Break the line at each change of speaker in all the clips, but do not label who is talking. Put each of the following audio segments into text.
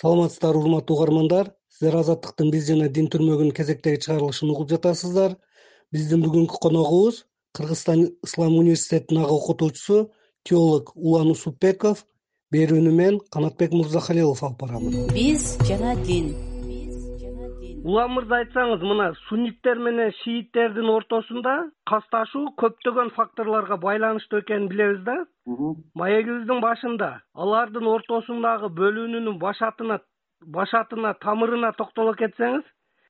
саламатсыздарбы урматтуу угармандар. Сиздер азаттыктын биз жана дин түрмөгүнүн кезектеги чыгарылышын угуп жатасыздар. Биздин бүгүнкү коногубуз кыргызстан ислам университетинин ага окутуучусу теолог улан усупбеков. Берүүнү мен канатбек мырзахалилов алып барам.
Биз жана дин
улан мырза айтсаңыз мына сунниттер менен шииттердин ортосунда касташуу көптөгөн факторлорго байланыштуу экенин билебиз да? Маегибиздин башында алардын ортосундагы бөлүнүүнүн башатына башатына тамырына токтоло кетсеңиз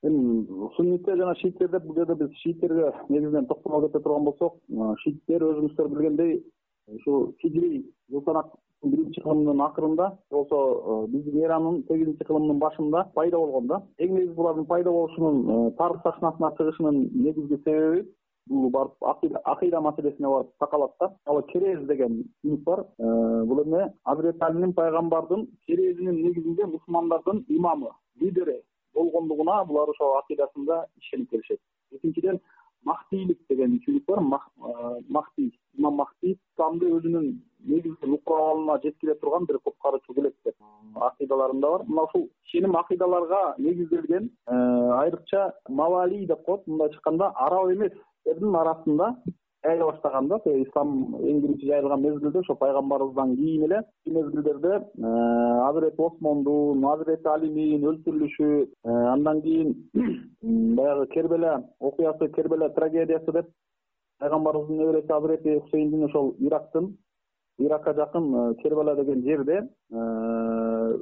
эми сунниттер жана шииттер деп бул жерде биз шииттерге негизинен токтоло кете турган болсок шииттер өзүңүздөр билгендей ушу хижрий жыл санактын биринчи кылымынын акырында же болбосо э, биздин эранын сегизинчи кылымынын башында пайда болгон да. Эң негизи булардын пайда болушунун э, тарых сахнасына чыгышынын негизги себеби бул барып акыйда маселесине барып такалат да. Ал керез деген түсүнүк бар. Э, бул эме азирети алинин пайгамбардын керезинин негизинде мусулмандардын имамы лидери болгондугуна булар ошол акыйдасында ишенип келишет. Экинчиден махтийлик деген түшүнүк бар. Махти имам махти исламды өзүнүн негизги мукабалына жеткире турган бир куткаруучу келет деп акыйдаларында бар. Мына ушул ишеним акыйдаларга негизделген э, айрыкча мавали деп коет. Мындайча айтканда араб эместердин арасында жайыла баштаган да тиги ислам эң биринчи жайылган мезгилде ошо пайгамбарыбыздан кийин эле мезгилдерде э, азирети осмондун азирети алинин өлтүрүлүшү э, андан кийин баягы кербела окуясы кербела трагедиясы деп пайгамбарыбыздын небереси азирети хусейндин ошол ирактын иракка жакын э, кербала деген жерде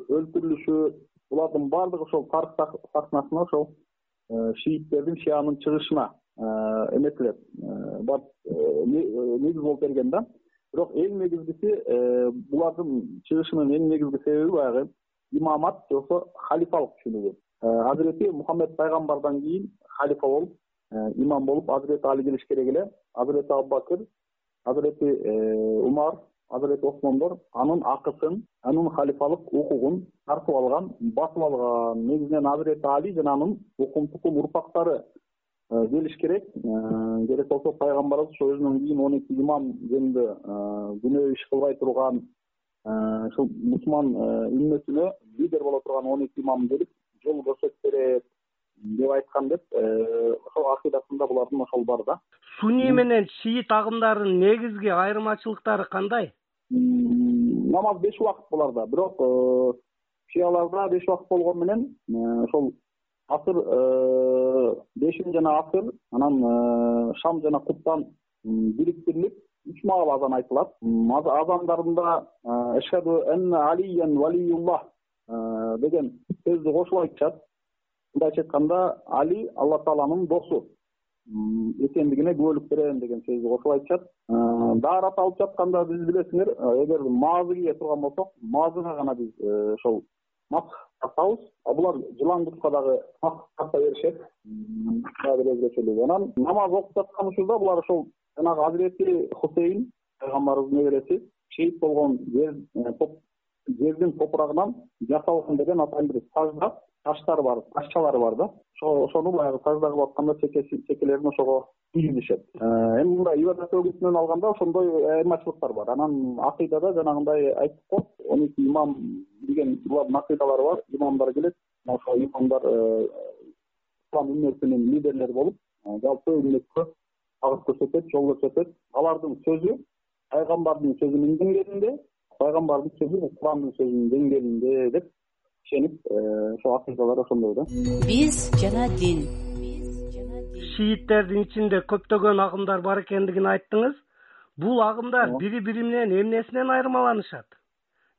өлтүрүлүшү булардын баардыгы ошол тарых сахнасына ошол шииттердин шиянын чыгышына эметилет барып негиз болуп берген да. Бирок эң негизгиси э, булардын чыгышынын эң негизги себеби баягы имамат же болбосо халифалык түшүнүгү э, азирети мухаммед пайгамбардан кийин халифа болуп э, имам болуп азирети али келиш керек эле. Азирети абубакир азирети умар азирети осмондор анын акысын анын халифалык укугун тартып алган басып алган. Негизинен азирети али жана анын укум тукум урпактары Э, келиш керек. Э, керек болсо пайгамбарыбыз ошо өзүнөн кийин он эки имам жөнүндө э, күнөө иш кылбай турган ушул мусулман үммөтүнө лидер боло турган он эки имам келип жол көрсөтүп берет деп айткан деп ошол акыйдасында булардын ошол бар да.
Сунний менен шиит агымдарынын негизги айырмачылыктары кандай?
Намаз беш убакыт буларда бирок шияларда беш убакыт болгону менен ошол асыр э, бешин жана асыр анан э, шам жана куптан бириктирилип үч маал азан айтылат. Азандарында э, эшхаду анна алиян валиюллах деген сөздү кошуп айтышат. Мындайча айтканда али алла тааланын досу экендигине күбөлүк берем деген сөздү кошуп айтышат. Даарат алып жатканда биз билесиңер эгер маазы кие турган болсок маазыга гана биз ошол булар жылан куртка дагы тарта беришет. Дагы бир өзгөчөлүгү анан намаз окуп жаткан учурда булар ошол жанагы азирети хусейн пайгамбарыбыздын небереси шейит болгон э, жердин топурагынан жасалган деген атайын бир сажда таштар бар ташчалары бар да. Ошону баягы сажда кылып атканда чекелерин ошого тийгизишет э, эми мындай ибадат өгүүсүнөн алганда ошондой айырмачылыктар бар. Анан акыйдада жанагындай айттык го он эки имам деген булардын акыйдалары бар имамдар келет. Ошол имамдар э, ислам үммөтүнүн лидерлери болуп э, жалпы үммөткө багыт көрсөтөт жол көрсөтөт. Алардын сөзү пайгамбардын сөзүнүн деңгээлинде пайгамбардын сөзү бул курандын сөзүнүн деңгээлинде деп ишенип ошол акыйдалар ошондой да.
Биз жана дин.
Шииттердин ичинде көптөгөн агымдар бар экендигин айттыңыз. Бул агымдар бири бири менен эмнесинен айырмаланышат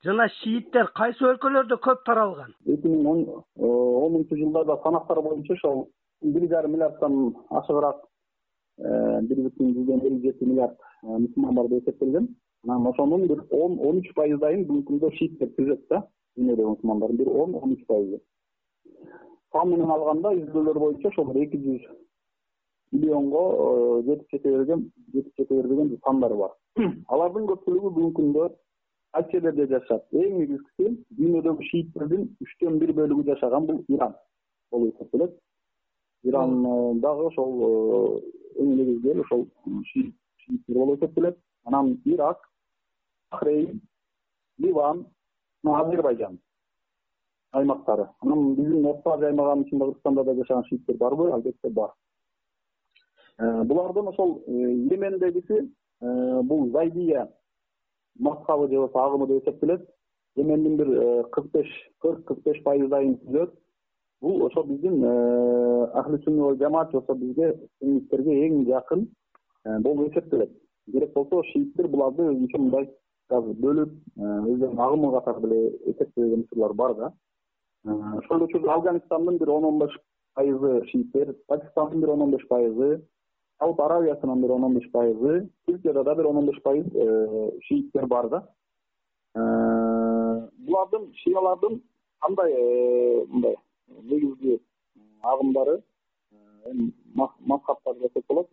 жана шииттер кайсы өлкөлөрдө көп таралган?
Эки миң он э, онунчу жылдарда санактар боюнча ошол бир жарым миллиарддан ашыгыраак э, бир бүтүн жүздөн элүү жети миллиард э, мусулман бар деп эсептелген. Анан ошонун бир он он үч пайыздайын бүгүнкү күндө шииттер түзөт да дүйнөдөгү мусулмандардын бир он он үч пайызы. Сан менен алганда изилдөөлөр боюнча ошол бир эки жүз миллионго жетип жете берген жетип жете бербеген сандары бар. Алардын көпчүлүгү бүгүнкү күндө кайсы жерлерде жашашат эң негизгиси дүйнөдөгү шииттердин үчтөн бир бөлүгү жашаган бул иран. Болуп эсептелет иран дагы ошол э, эң негизги эл ошол шииттер болуп эсептелет анан ирак бахрейн ливан азербайжан аймактары. Анан биздин орто азия аймагынын ичинде кыргызстанда да жашаган шииттер барбы албетте бар. Э, булардын ошол йемендегиси бул зайдия мазхабы же болбосо агымы деп эсептелет йемендин бир кырк беш кырк кырк беш пайыздайын түзөт. Бул ошо биздин ахли сунни жамаат же болбосо бизге сунниттерге эң жакын болуп эсептелет керек болсо шииттер буларды өзүнчө мындай азыр бөлүп өздөрүнүн агымы катары деле эсептеген учурлар бар да. Ошол эле учурда афганистандын бир он он беш пайызы шииттер пакистандын бир он он беш пайызы сауд аравиясынын бир он он беш пайызы түркияда да бир он он беш пайыз шииттер бар да. Булардын шиялардын кандай мындай негизги агымдары мазхабтары десек болот?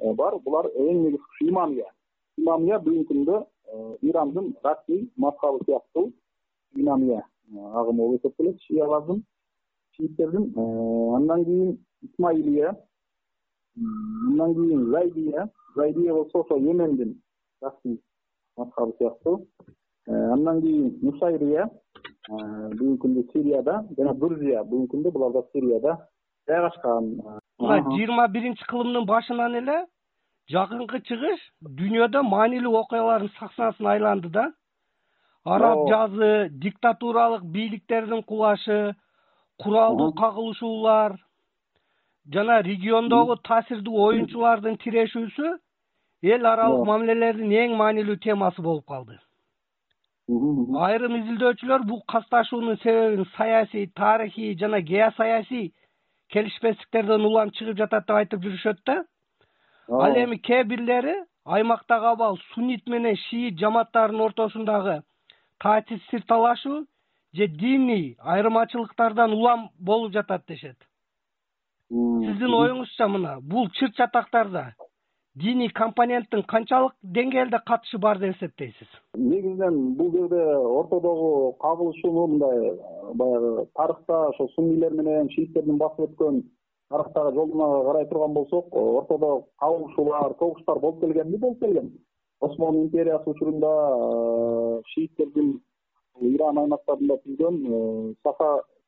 Бар. Булар эң негизгиси имамия имамия бүгүнкү күндө ирандын расмий мазхабы сыяктуу имамия агымы болуп эсептелет шиялардын шииттердин андан кийин исмаилия андан кийин зайдия. Зайдия болсо ошо йемендин расмий мазхабы сыяктуу андан кийин нусайрия. Бүгүнкү күндө сирияда жана дурзия бүгүнкү күндө. Булар да сирияда жайгашкан.
Мына жыйырма биринчи кылымдын башынан эле жакынкы чыгыш дүйнөдө маанилүү окуялардын сахнасына айланды да. Араб жазы диктатуралык бийликтердин кулашы куралдуу кагылышуулар жана региондогу таасирдүү оюнчулардын тирешүүсү эл аралык мамилелердин эң маанилүү темасы болуп калды. Айрым изилдөөчүлөр бул касташуунун себебин саясий тарыхый жана геосаясий келишпестиктерден улам чыгып жатат деп айтып жүрүшөт да. Ал эми кээ бирлери аймактагы абал суннит менен шиит жамааттарынын ортосундагы таасир талашуу же диний айырмачылыктардан улам болуп жатат дешет сиздин оюңузча мына. Бул чыр чатактарда диний компоненттин канчалык деңгээлде катышы бар деп эсептейсиз.
Негизинен бул жерде ортодогу кагылышууну мындай баягы тарыхта ошо суннийлер менен шииттердин басып өткөн тарыхтагы жолуна карай турган болсок ортодо кагылышуулар согуштар болуп келгенби болуп келген? Осмон империясы учурунда э, шииттердин иран аймактарында түзгөн э,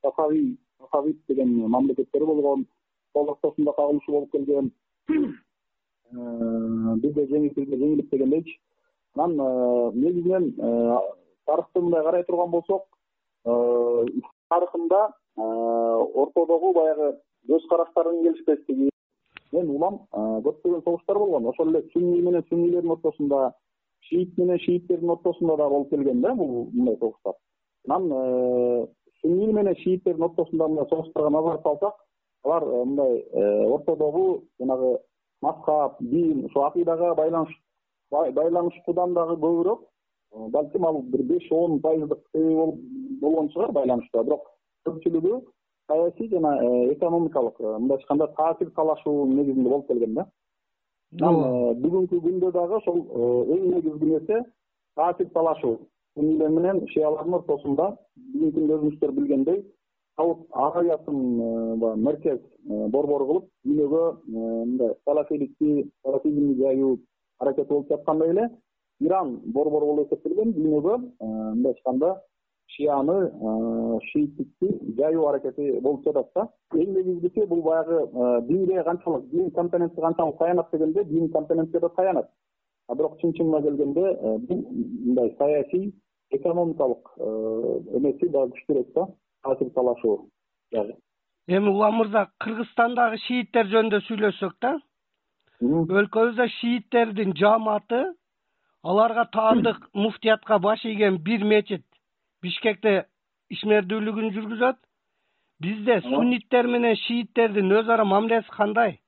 сахави сахавит деген мамлекеттери болгон ортосунда кагылышуу болуп келген. Э, бизде жеңип бизде жеңилип дегендейчи. Анан негизинен тарыхты мындай карай турган болсок тарыхында ортодогу баягы көз караштарынын келишпестиги мен улам көптөгөн согуштар болгон. Ошол эле сунни менен суннийлердин ортосунда шиит менен шииттердин ортосунда да болуп келген да бул мындай согуштар. Анан э, сунни менен шииттердин ортосунда мындай согуштарга назар салсак алар э, мындай э, ортодогу жанагы мазхаб дин ушу акыйдага байланыш байланышуудан дагы көбүрөөк балким ал бир беш он пайыздык себеби болгон чыгар байланышта. Бирок көпчүлүгү саясий жана э, экономикалык э, мындай айтканда таасир талашуунун негизинде болуп келген да. Анан э, бүгүнкү күндө дагы ошол эң негизги нерсе таасир талашуу суннийлер менен шиялардын ортосунда бүгүнкү күндө өзүңүздөр билгендей сауд аравиясын баягы меркез борбор кылып дүйнөгө мындай салафиликти салафизмди жайуу аракети болуп жаткандай эле иран борбору болуп эсептелген дүйнөгө мындай айтканда шияны шииттикти жайуу аракети болуп жатат да. Эң негизгиси бул баягы динге канчалык дин компоненти канчалык таянат дегенде дин компонентке да таянат. А бирок чын чынына келгенде бул мындай саясий экономикалык эмеси дагы күчтүүрөөк да талашуу дагы
эми улам мырза кыргызстандагы шииттер жөнүндө сүйлөшсөк да. Өлкөбүздө шииттердин жааматы аларга таандык муфтиятка баш ийген бир мечит бишкекте ишмердүүлүгүн жүргүзөт. Бизде сунниттер менен шииттердин өз ара мамилеси кандай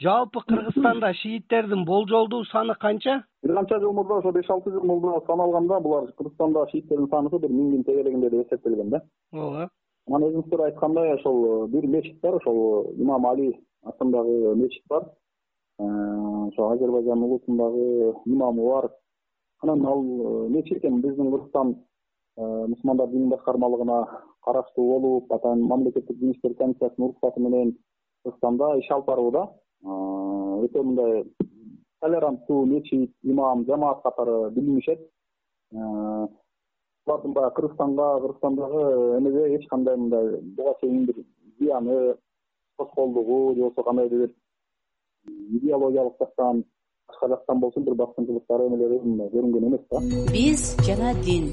жалпы кыргызстанда шииттердин болжолдуу саны канча?
Бир канча жыл мурда ошо беш алты жыл мурда саналганда булар кыргызстанда шииттердин саны бир миңдин тегерегинде деп эсептелген да.
Ооба
анан өзүңүздөр айткандай ошол бир мечит бар ошол имам али атындагы мечит бар. Э, ошо азербайжан улусундагы имамы бар анан ал э, мечит эми биздин кыргызстан Э, мусулмандар дин башкармалыгына караштуу болуп атайын мамлекеттик дин иштер комиссиясынын уруксаты менен кыргызстанда иш алып барууда. э, өтө мындай толеранттуу мечит имам жамаат катары билинишет э, булардын баягы кыргызстанга кыргызстандагы эмеге эч кандай мындай буга чейин бир зыяны тоскоолдугу же болбосо кандайдыр бир идеологиялык жактан башка жактан болсун бир баскынчылыктары эмелери мындай көрүнгөн эмес да.
Биз жана дин.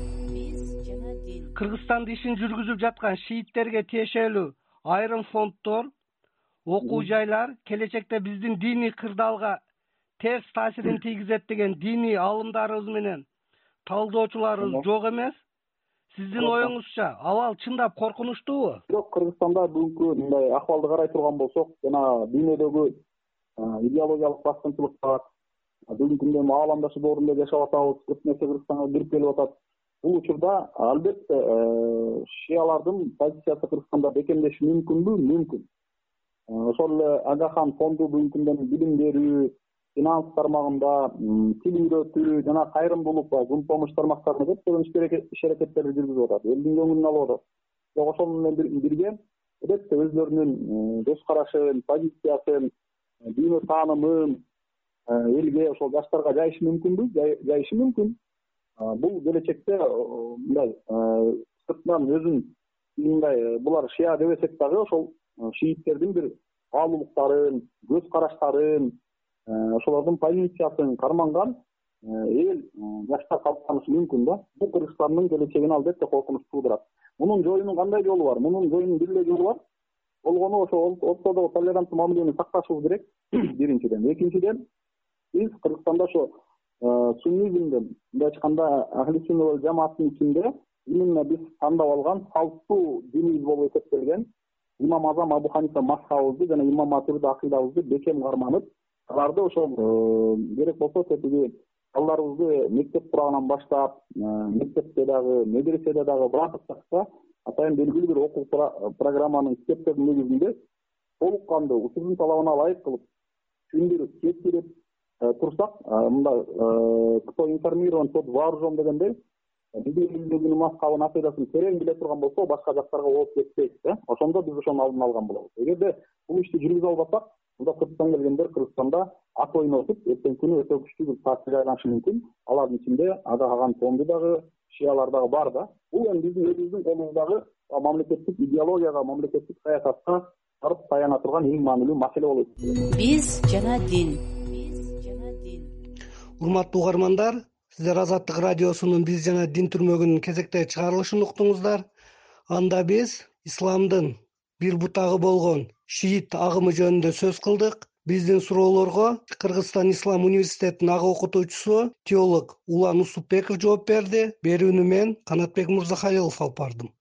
Кыргызстанда ишин жүргүзүп жаткан шииттерге тиешелүү айрым фонддор окуу жайлар келечекте биздин диний кырдаалга терс таасирин тийгизет деген диний аалымдарыбыз менен талдоочуларыбыз жок эмес. Сиздин оюңузча абал чындап коркунучтуубу
бирок кыргызстанда бүгүнкү мындай акыбалды карай турган болсок жана дүйнөдөгү идеологиялык баскынчылыктар бүгүнкү күндө эми ааламдашы доорунда жашап атабыз көп нерсе кыргызстанга кирип келип атат. Бул учурда албетте э, шиялардын позициясы кыргызстанда бекемдеши мүмкүнбү? Мүмкүн ошол эле агахан фонду бүгүнкү күндө билим берүү финанс тармагында тил үйрөтүү жана кайрымдуулук баягы жум помощь тармактарында көптөгөн иш аракеттерди жүргүзүп атат. Элдин көңүлүн алып атат. Бирок ошол менен бирге албетте өздөрүнүн э, көз карашын позициясын дүйнө таанымын элге ошол жаштарга жайышы мүмкүнбү жайышы мүмкүн. Бул келечекте мындай сыртынан өзүн мындай э, булар шия дебесек дагы ошол шииттердин бир баалуулуктарын көз караштарын э, ошолордун позициясын карманган э, эл жаштар калыптанышы мүмкүн да. Бул кыргызстандын келечегине албетте коркунуч туудурат мунун жоюунун кандай жолу бар? Мунун жоюунун бир эле жолу бар. Болгону ошо ортодогу толеранттуу мамилени сакташыбыз керек. Биринчиден. Экинчиден биз кыргызстанда ошо Э, суннизмдин мындай ахли сунна жамааттын ичинде именно биз тандап алган салттуу динибиз болуп эсептелген имам азам абу ханифа мазхабыбызды жана имам матуриди акыйдабызды бекем карманып аларды ошол э, керек болсо тетиги балдарыбызды мектеп курагынан баштап э, мектепте дагы медреседе дагы баардык атайын белгилүү бир окуу программанын китептердин негизинде толук кандуу учурдун талабына ылайык кылып түшүндүрүп жеткирип Э, турсак мындай кто информирован тот вооружен дегендей биздин элибиздин мазхабын акыйдасын терең биле турган болсо башка жактарга ооп кетпейт да? Ошондо биз ошонун алдын алган болобуз. Эгерде бул ишти жүргүзө албасак мында сырттан келгендер кыргызстанда ат ойнотуп эртеңки күнү өтө күчтүү бир таасирге айланышы мүмкүн. Алардын ичинде агагаган фонду дагы шиялар дагы бар да. Бул эми биздин өзүбүздүн колубуздагы мамлекеттик идеологияга мамлекеттик саясатка барып таяна турган эң маанилүү маселе болуп эсептелет
биз жана дин.
Урматтуу угармандар сиздер азаттык радиосунун биз жана дин түрмөгүнүн кезектеги чыгарылышын уктуңуздар. Анда биз исламдын бир бутагы болгон шиит агымы жөнүндө сөз кылдык. Биздин суроолорго кыргызстан ислам университетинин ага окутуучусу теолог улан усупбеков жооп берди. Берүүнү мен канатбек мырзахалилов алып бардым